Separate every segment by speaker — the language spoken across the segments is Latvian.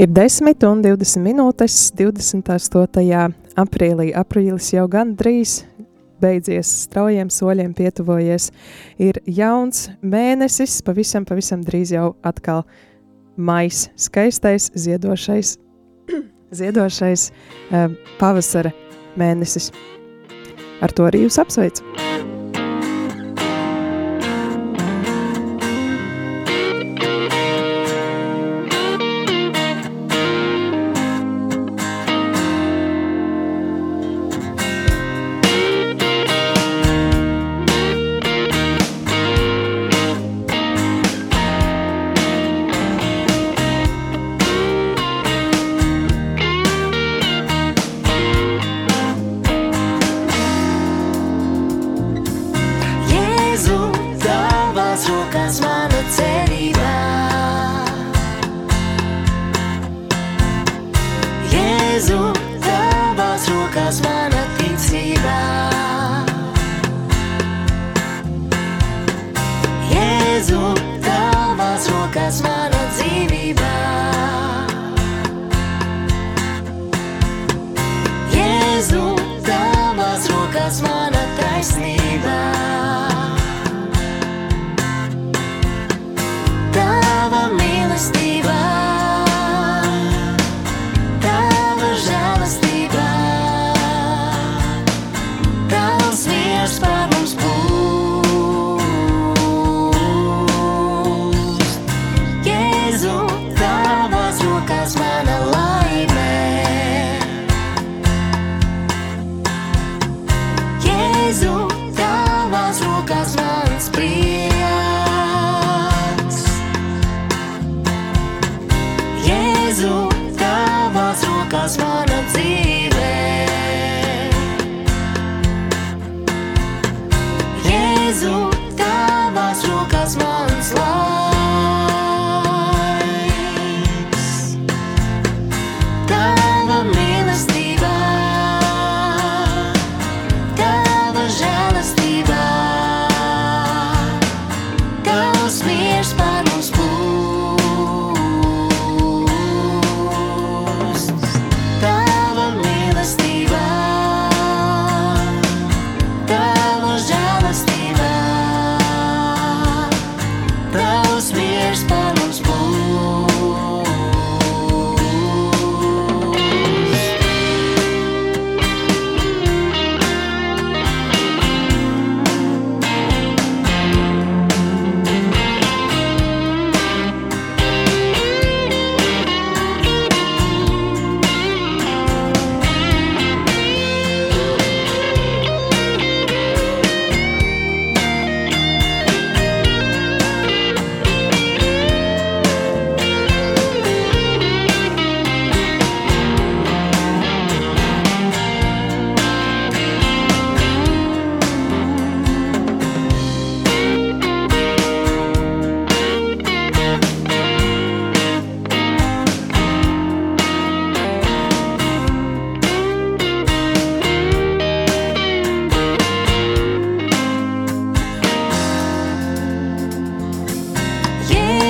Speaker 1: Ir 10 un 20 minūtes 28. aprīlī. Aprīlis jau gan drīz beidzies, straujiem soļiem pietuvojies. Ir jauns mēnesis, pavisam, pavisam drīz jau atkal mais, skaistais, ziedošais, ziedošais uh, pavasara mēnesis. Ar to arī jūs apsveicu! raison disparos por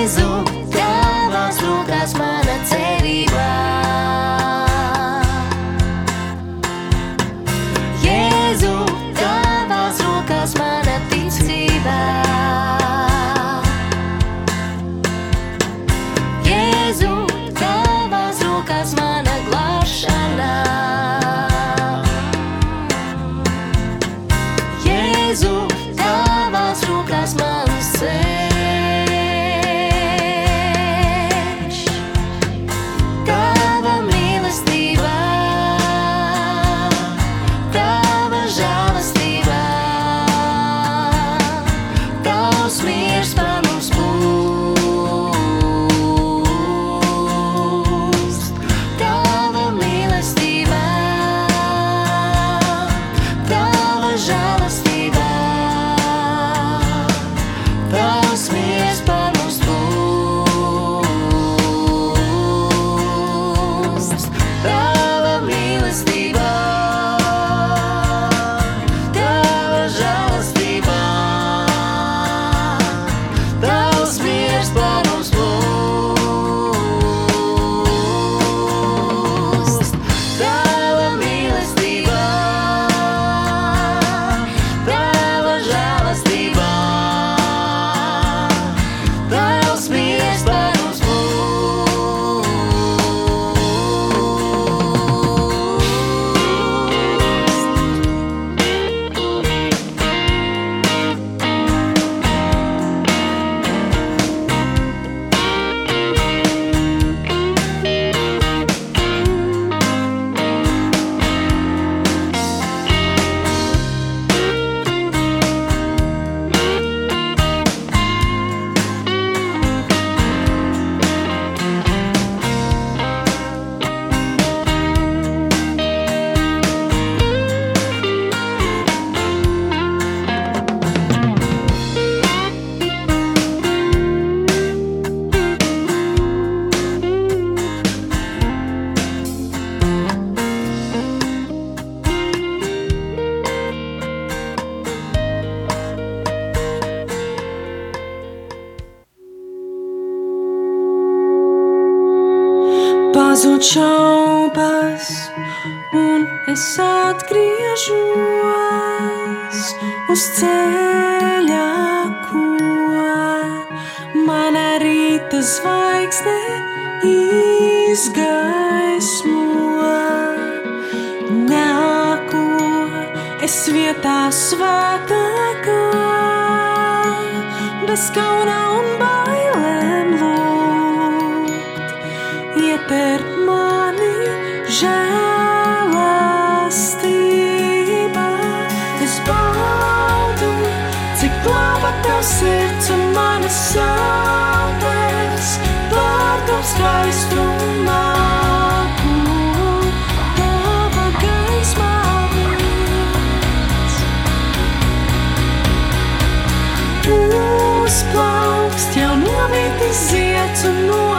Speaker 1: maison.
Speaker 2: Pazūd šaubas, un es atgriežos uz ceļa, ko mana rīta zvaigzne izgaismo. Nāku es vietā svētākā, bez kauna un bailēm lūgt, ietver mani žēlastība. Es baudu, cik laba tev sirds un manas sāpes, pārdom skaistumā. Uzplaukst jau novītis zieds un no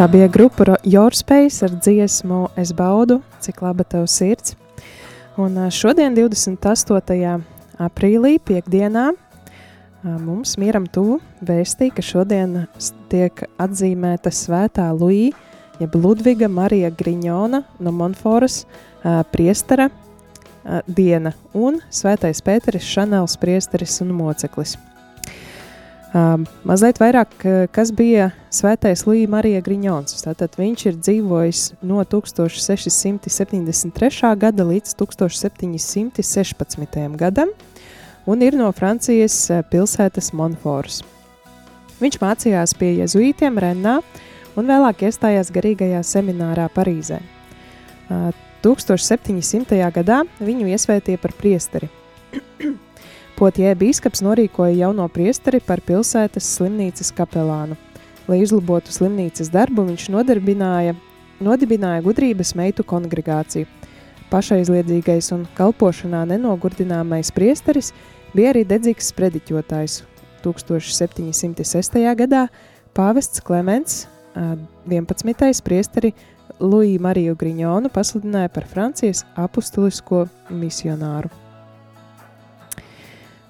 Speaker 3: Tā bija grupa Space ar dziesmu Es baudu, cik laba tev sirds. Un šodien, 28. aprīlī, piekdienā, mums mieram tuvu vēstīja, ka šodien tiek atzīmēta svētā Luija, jeb Ludviga Marija Griņona no Monforas priestera diena un svētais Pēteris Šanels priesteris un moceklis. Um, mazliet vairāk, kas bija svētais Līja Marija Griņons. Tātad viņš ir dzīvojis no 1673. gada līdz 1716. gadam un ir no Francijas uh, pilsētas Monfors. Viņš mācījās pie jezuītiem Rennā un vēlāk iestājās garīgajā seminārā Parīzē. Uh, 1700. gadā viņu iesvētīja par priesteri. Potie bīskaps norīkoja jauno priesteri par pilsētas slimnīcas kapelānu. Lai uzlabotu slimnīcas darbu, viņš nodarbināja, nodibināja gudrības meitu kongregāciju. Pašaizliedzīgais un kalpošanā nenogurdināmais priesteris bija arī dedzīgs sprediķotājs. 1706. gadā pāvests Klemens ā, 11. priesteri Luiju Mariju Griņonu pasludināja par Francijas apustulisko misionāru.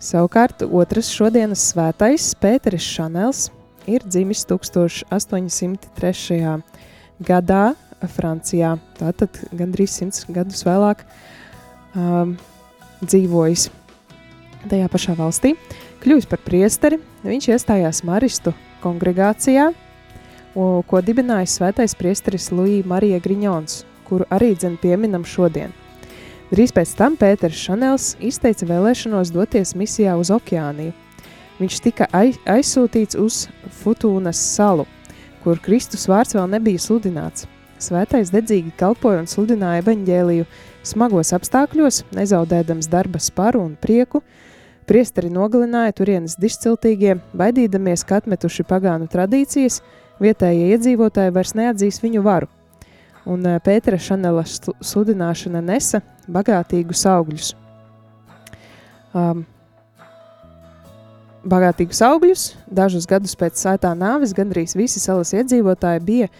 Speaker 3: Savukārt otrs šodienas svētais Pēteris Šanels ir dzimis 1803. gadā Francijā, tātad gandrīz simts gadus vēlāk um, dzīvojis tajā pašā valstī. Kļuvis par priesteri, viņš iestājās Maristu kongregācijā ko dibinājis svētais priesteris Luija Marija Griņons, kuru arī dzen pieminam šodien. Drīz pēc tam Pēters Šanels izteica vēlēšanos doties misijā uz okeāniju. Viņš tika ai- aizsūtīts uz Futūnas salu, kur Kristus vārds vēl nebija sludināts. Svētais dedzīgi kalpoja un sludināja evaņģēliju smagos apstākļos, nezaudēdams darba sparu un prieku. Priesteri nogalināja turienes dišciltīgie, baidīdamies, ka atmetuši pagānu tradīcijas, vietējie iedzīvotāji vairs neatzīs viņu varu. Un ā, Pētera Šanela slu- sludināšana nesa bagātīgus augļus. Um, bagātīgus augļus. Dažus gadus pēc svētā nāves gandrīz visi salas iedzīvotāji bija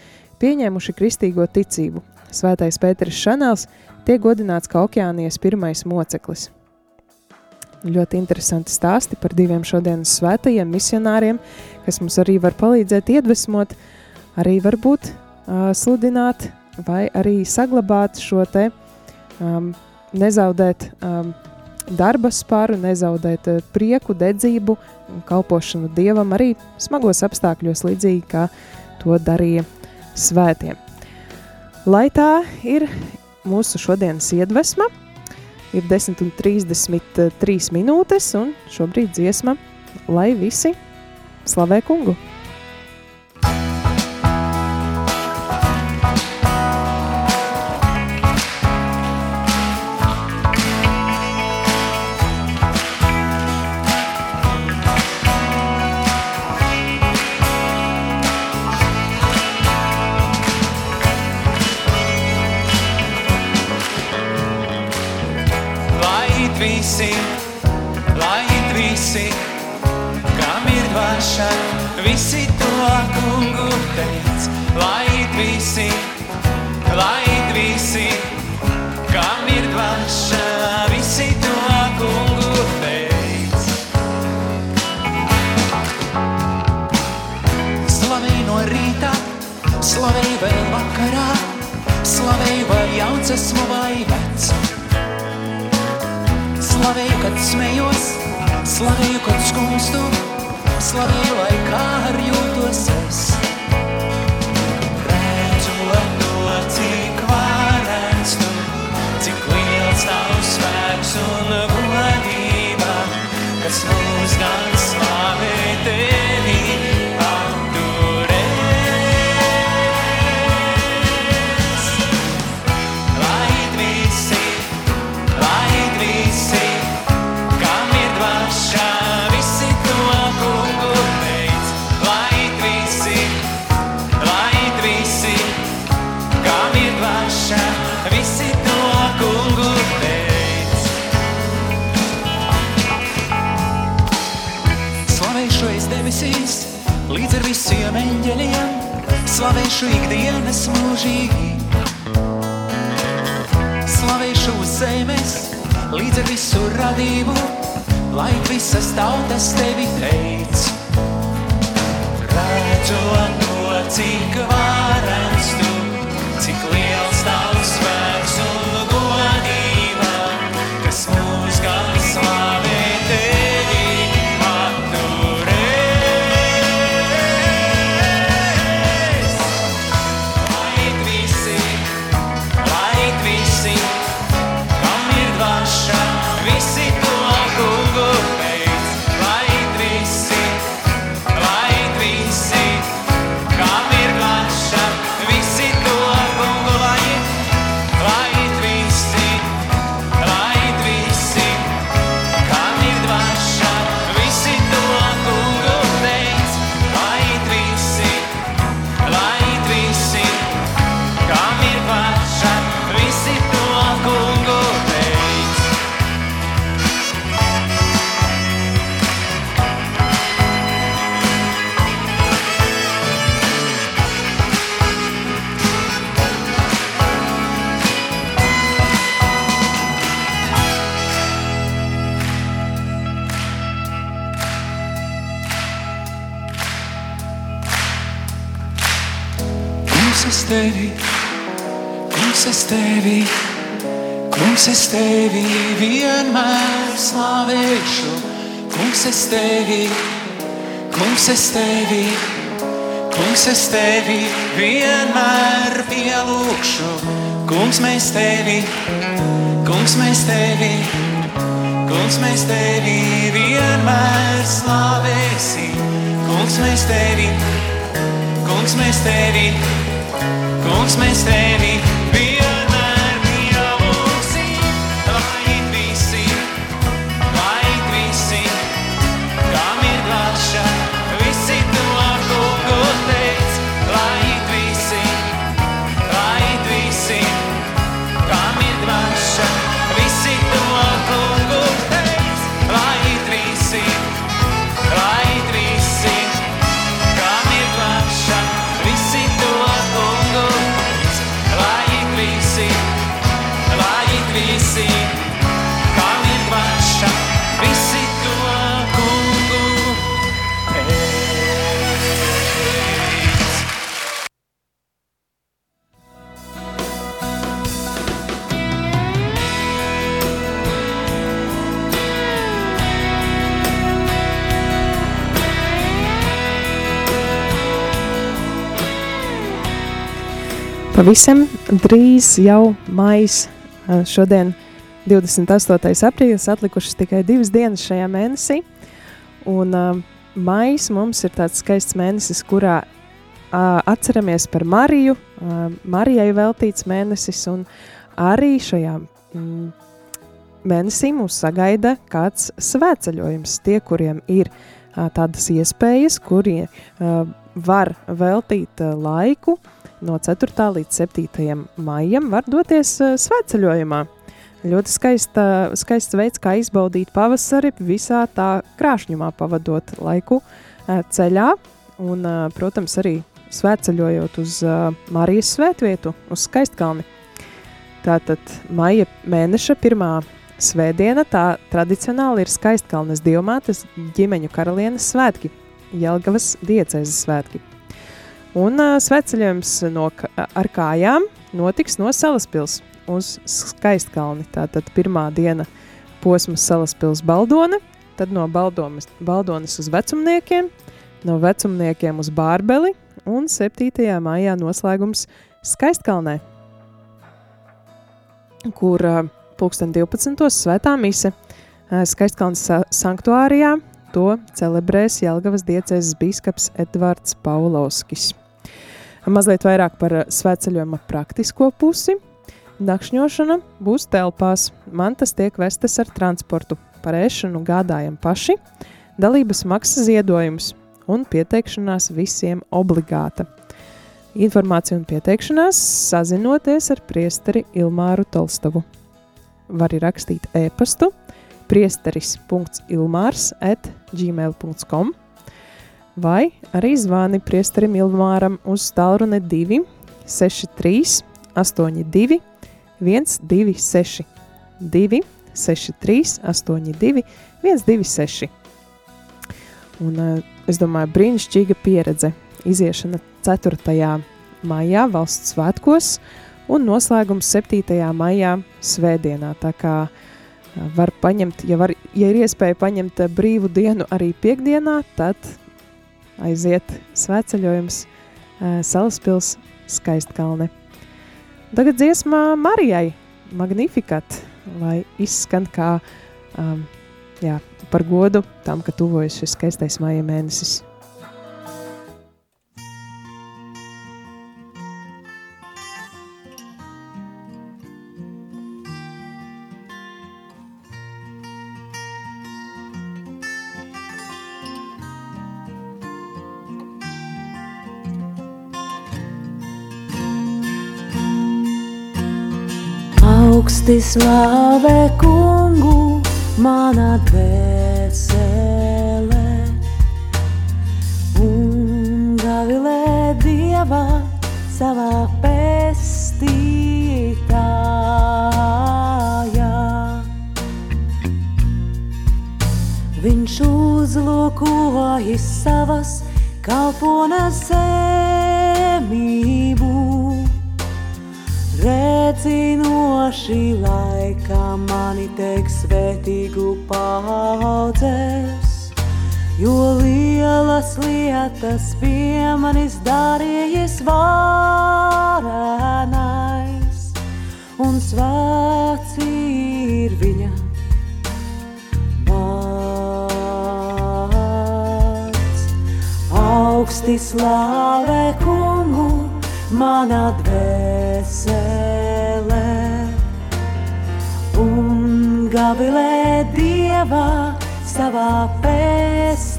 Speaker 3: pieņēmuši kristīgo ticību. Svētais Pēters Šanels tiek godināts kā okeānijas pirmais moceklis. Ļoti interesanti stāsti par diviem šodienas svētajiem misionāriem, kas mums arī var palīdzēt iedvesmot, arī varbūt uh, sludināt vai arī saglabāt šo te um, nezaudēt um, darba spāru, nezaudēt uh, prieku, dedzību un kalpošanu Dievam arī smagos apstākļos, līdzīgi kā to darīja svētie. Lai tā ir mūsu šodienas iedvesma, ir 10,33 minūtes, un šobrīd dziesma, lai visi slavē kungu.
Speaker 4: Esmu vai vecs. Slavēju, kad smējos, slavēju, kad skumstu, slavēju, lai kā ar jūtos es. Slavēšu ikdienas mūžīgi. Slavēšu zemes, līdz ar visu radību, lai visas tautas tevi teic. Redzot to, cik varens tu, kungs, es tevi, kungs, es tevi vienmēr slavēšu. Kungs, es tevi, kungs, es tevi, Kungs, es tevi vienmēr pielūgšu. Kungs, mēs tevi, kungs, mēs tevi, kungs, mēs tevi vienmēr slavēsim. Kungs, mēs tevi, kungs, mēs tevi, kungs, mēs tevi
Speaker 3: Pavisam drīz jau maijs, ā, šodien 28. aprīlis, atlikušas tikai divas dienas šajā mēnesī. Un uh, maijs mums ir tāds skaists mēnesis, kurā uh, atceramies par Mariju, uh, Marijai veltīts mēnesis, un arī šajā mm, mēnesī mūs sagaida kāds svētceļojums. Tie, kuriem ir uh, tādas iespējas, kuri uh, var veltīt uh, laiku no 4. līdz 7. maijam, var doties uh, svētceļojumā. Ļoti skaista, skaists veids, kā izbaudīt pavasari, visā tā krāšņumā pavadot laiku uh, ceļā. Un, uh, protams, arī svētceļojot uz Marijas svētvietu, uz Skaistkalni. Tātad maija mēneša pirmā svētdiena, tā tradicionāli ir Skaistkalnes dievmātes ģimeņu karalienes svētki, Jelgavas diecēzes svētki. Un uh, svētceļojums no, ar kājām notiks no Salaspils uz Skaistkalni. Tātad pirmā diena posms Salaspils Baldone, tad no Baldomas, Baldonas uz vecumniekiem, no vecumniekiem uz Bārbeli un 7. maijā noslēgums Skaistkalnē, kur uh, pulksten 12. svētā mise uh, Skaistkalnas sa- sanktuārijā to celebrēs Jelgavas diecēzes bīskaps Edvards Paulovskis. Mazliet vairāk par uh, svētceļojuma praktisko pusi. Nakšņošana būs telpās, mantas tiek vestas ar transportu, par ēšanu gādājam paši, dalības maksas ziedojums un pieteikšanās visiem obligāta. Informācija un pieteikšanās sazinoties ar priesteri Ilmāru Tolstovu. Var rakstīt e-pastu priesteris.ilmārs at gmail.com vai arī zvani priesterim Ilmāram uz tālruni 2 63 82 126 2 63 82 126 Un uh, es domāju, brīnišķīga pieredze iziešana 4. maijā valsts svētkos un noslēgums 7. maijā svētdienā. Tā kā uh, var paņemt, ja, var, ja ir iespēja paņemt uh, brīvu dienu arī piekdienā, tad aiziet svētceļojums Salaspils skaistkalne. Tagad dziesmā Marijai Magnificat, lai izskan kā um, jā, par godu tam, ka tuvojas šis skaistais maija mēnesis.
Speaker 1: Augsti slāvē kungu, mana dvēsele, un gavilē dievā savā pestītājā. Viņš uzlūkojas savas kalponas zemību. Redzinoši laikā mani teiks svētīgu paudzes, jo liela divas lietas pie manis darījis varenais, un svēts ir viņa vārds. Augsti slāvē kungu, mana dvēsele, un gavilē dievā savā pestītājā.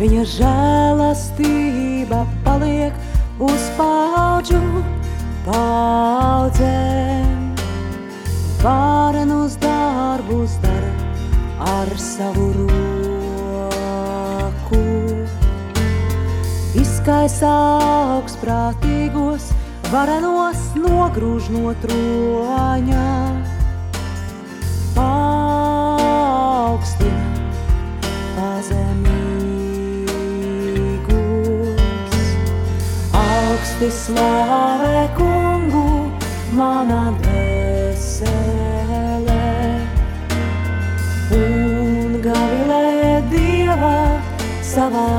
Speaker 1: Viņa žēlastība paliek uz paudžu paudzēm. Varenus darbus dara ar savu roku. Izkaisā augstprātīgos, varenos nogrūž no troņa. Paaugstina pazemīgus, augsti slāvē kungu, mana dvēsele. Un gavilē dievā savā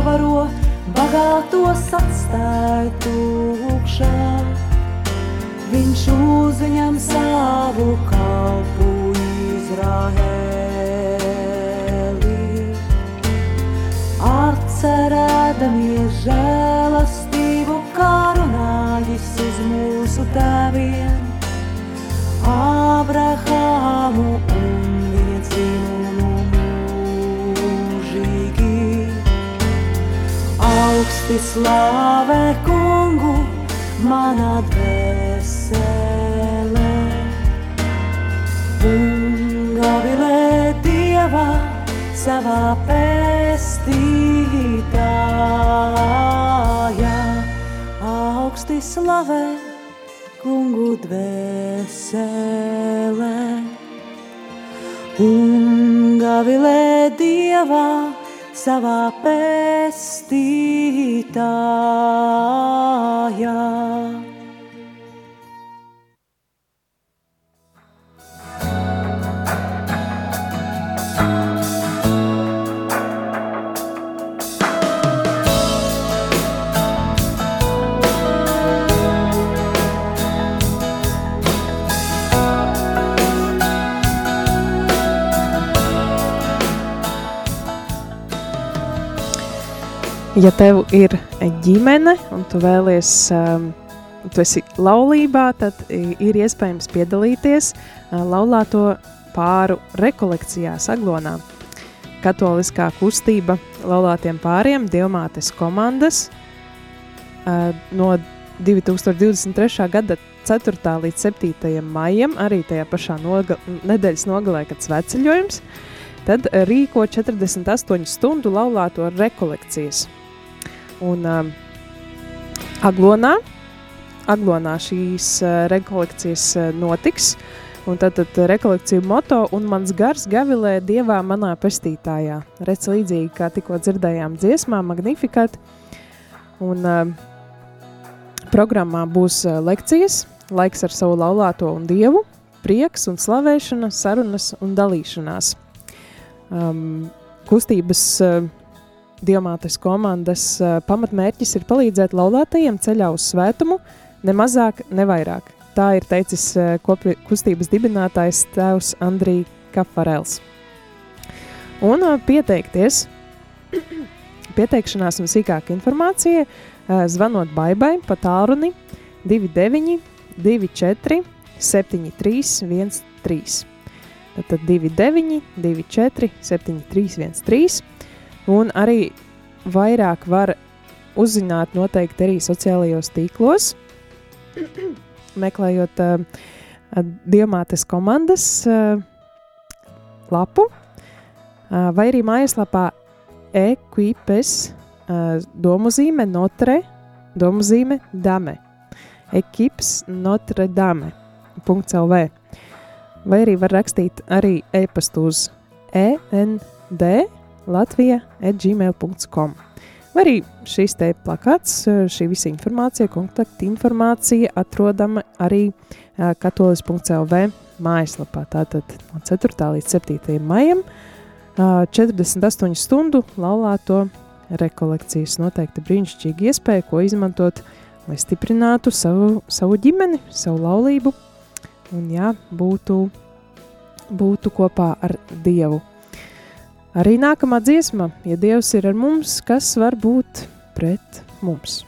Speaker 1: pavaro, bagātos atstāja tūkšā. Viņš uzņem savu kalpu Izraēlī. Atcerēdamies žēlastību, kā runājis uz mūsu tēviem, Slāvē kungu, mana dvēsele, un gavilē dievā savā pestītājā. Augsti slavē kungu dvēsele, un gavilē dievā savā pestītājā pestītājā.
Speaker 3: Ja tev ir ģimene un tu vēlies, um, tu esi laulībā, tad ir iespējams piedalīties uh, laulāto pāru rekolekcijā Saglonā. Katoliskā kustība laulātiem pāriem Dievmātes komandas uh, no 2023. gada 4. līdz 7. maijam, arī tajā pašā noga nedēļas nogalē, kad sveceļojums, tad rīko 48 stundu laulāto rekolekcijas. Un um, Aglonā, Aglonā šīs uh, rekolekcijas uh, notiks, un tad, tad rekolekciju moto un mans gars gavilē dievā manā pestītājā. Rec līdzīgi, kā tikko dzirdējām dziesmā Magnificat, un um, programmā būs uh, lekcijas, laiks ar savu laulāto un dievu, prieks un slavēšana, sarunas un dalīšanās. Um, kustības uh, Dievmātes komandas pamatmērķis ir palīdzēt laulātajiem ceļā uz svētumu, ne mazāk, ne vairāk. Tā ir teicis kopi, kustības dibinātājs tēvs Andrija Kafarels. Un pieteikties, pieteikšanās un sīkāka informācija zvanot baibai pa tālruni 29 24 73 13. Tātad 29 24 73 13. Un arī vairāk var uzzināt noteikti arī sociālajos tīklos, meklējot uh, Diemātes komandas uh, lapu, uh, vai arī mājaslapā equipes uh, domuzīme notre, domuzīme dame, ekips notre dame, LV. Vai arī var rakstīt arī e-pastu uz END
Speaker 2: latvija.gmail.com. Vai arī šīs te plakāts, šī visa informācija, kontakta informācija atrodama arī katolis.lv mājaslapā. Tātad no 4. līdz 7. maijam 48 stundu laulāto rekolekcijas. Noteikti brīnišķīga iespēja, ko izmantot, lai stiprinātu savu, savu ģimeni, savu laulību un jā, būtu, būtu kopā ar Dievu. Arī nākamā dziesma, ja Dievs ir ar mums, kas var būt pret mums.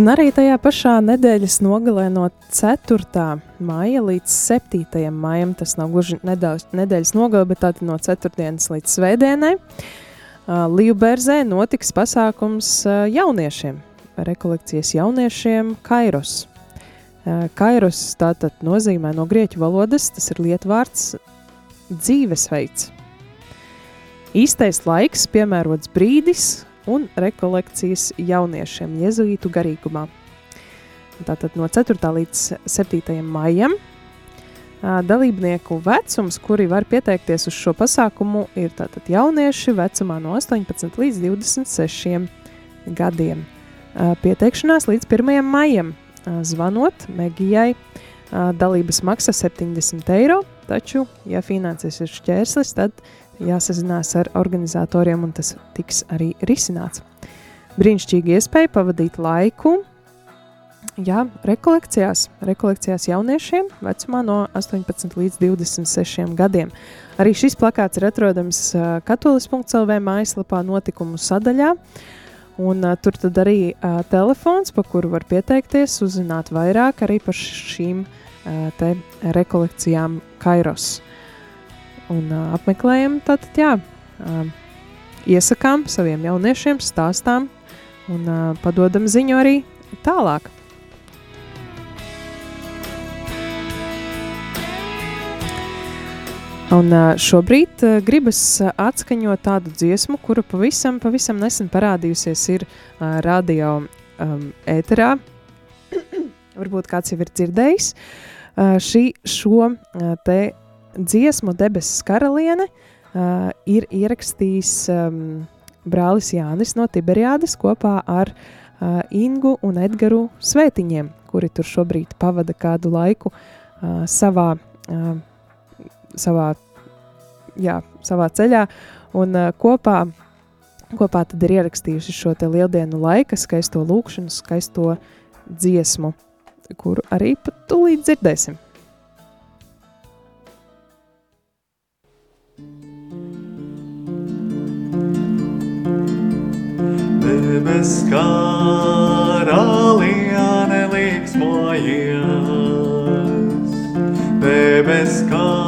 Speaker 3: Un arī tajā pašā nedēļas nogalē no 4. maija līdz 7. maijam, tas nav gluži nedaudz, nedēļas nogale, bet tātad no 4. līdz svētdienai, Līuberzē notiks pasākums jauniešiem, rekolekcijas jauniešiem Kairos. Kairos tātad nozīmē no grieķu valodas, tas ir lietvārds dzīvesveids. Īstais laiks, piemērots brīdis, un rekolekcijas jauniešiem Jēzuītu garīgumā. Tātad no 4. līdz 7. maijam dalībnieku vecums, kuri var pieteikties uz šo pasākumu, ir tātad jaunieši vecumā no 18 līdz 26 gadiem. Pieteikšanās līdz 1. maijam zvanot Megijai dalības maksa 70 eiro, taču, ja finanses ir šķērslis, tad jāsazinās ar organizatoriem, un tas tiks arī risināts. Brīnišķīgi iespēja pavadīt laiku jā, rekolekcijās, rekolekcijās jauniešiem vecumā no 18 līdz 26 gadiem. Arī šis plakāts ir atrodams katolis.lv mājaslapā notikumu sadaļā. Un, uh, tur arī uh, telefons, pa kuru var pieteikties, uzzināt vairāk arī par šīm uh, rekolekcijām Kairos un uh, apmeklējam. Tātad, jā, uh, iesakām saviem jauniešiem, stāstām un uh, padodam ziņu arī tālāk. Un šobrīd gribas atskaņot tādu dziesmu, kura pavisam, pavisam nesen parādījusies ir radio um, ēterā. Varbūt kāds jau ir dzirdējis. Šī, šo te dziesmu debesis karaliene uh, ir ierakstījis um, brālis Jānis no Tiberiādes kopā ar uh, Ingu un Edgaru Svētiņiem, kuri tur šobrīd pavada kādu laiku uh, savā, uh, savā, jā, savā ceļā un uh, kopā, kopā tad ir ierakstījuši šo te lieldienu laika skaisto lūkšanu, skaisto dziesmu, kuru arī pat tūlīt dzirdēsim.
Speaker 5: Debes karaliene līksmojies, debes karaliene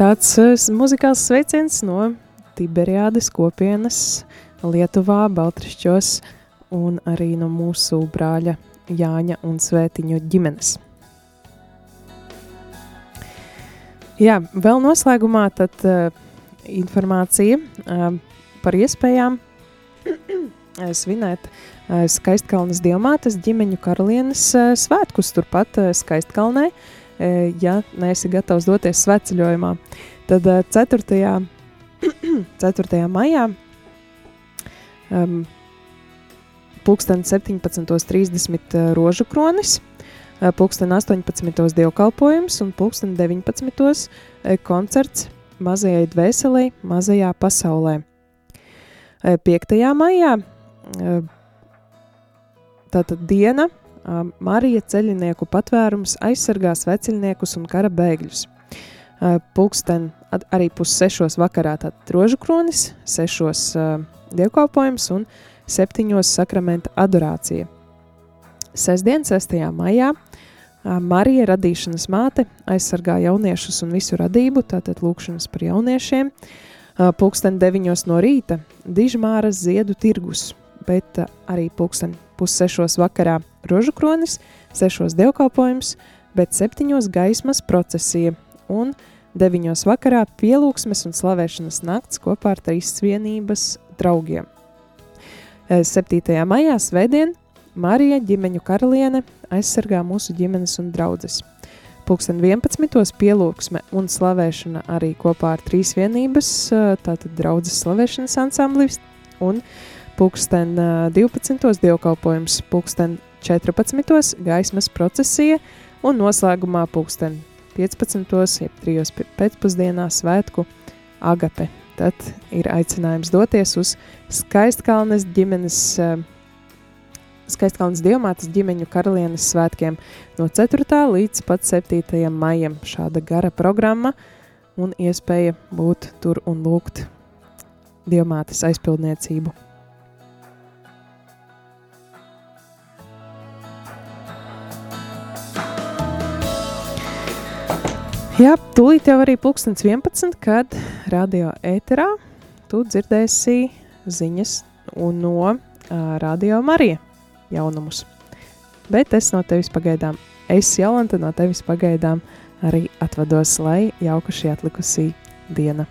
Speaker 3: tāds uh, muzikāls sveiciens no Tiberiādes kopienas Lietuvā, Baltrišķos un arī no mūsu brāļa Jāņa un Svētiņu ģimenes. Jā, vēl noslēgumā tad uh, informācija uh, par iespējām svinēt uh, Skaistkalnas Dievmātes ģimeņu karalienes uh, svētkus turpat uh, Skaistkalnē, uh, ja neesi gatavs doties svētceļojumā. Tad uh, 4. 4. maijā um, pulksten 17.30 rožu kronis, pulksten 18. dievkalpojums un pulksten 19. koncerts mazajai dvēselē, mazajā pasaulē. 5. maijā tātad diena Marija ceļinieku patvērums aizsargās veciļniekus un kara bēgļus. Pulksten arī pussešos vakarā tātad rožu kronis, sešos dievkalpojums un septiņos sakramenta adorācija. Sesdien, 6. maijā, Marija radīšanas māte aizsargā jauniešus un visu radību, tātad lūkšanas par jauniešiem. Pulksten 9 no rīta Dižmāras ziedu tirgus, bet arī pulksten pussešos vakarā rožu kronis, sešos dievkalpojums, bet septiņos gaismas procesija un deviņos vakarā pielūgsmes un slavēšanas nakts kopā ar trīs svienības draugiem. 7. maijā svētdien Marija ģimeņu karaliene aizsargā mūsu ģimenes un draudzes. Pulksten 11. pielūgsme un slavēšana arī kopā ar trīs vienības, tātad draudzes slavēšanas ansamblis, un pulksten 12. dievkalpojums, pulksten 14. gaismas procesija un noslēgumā pulksten 15. jeb 3. pēcpusdienā svētku agape tad ir aicinājums doties uz Skaistkalnes ģimenes, eh, Skaistkalnes dievmātes ģimeņu karalienes svētkiem no 4. līdz pat 7. maijam. Šāda gara programma un iespēja būt tur un lūgt dievmātes aizpildniecību. Jā, tūlīt jau arī pulkstens 11, kad radio ēterā tu dzirdēsi ziņas un no uh, radio Marija jaunumus. Bet es no tevis pagaidām, es Jolanta no tevis pagaidām arī atvados, lai jauka šī atlikusī diena.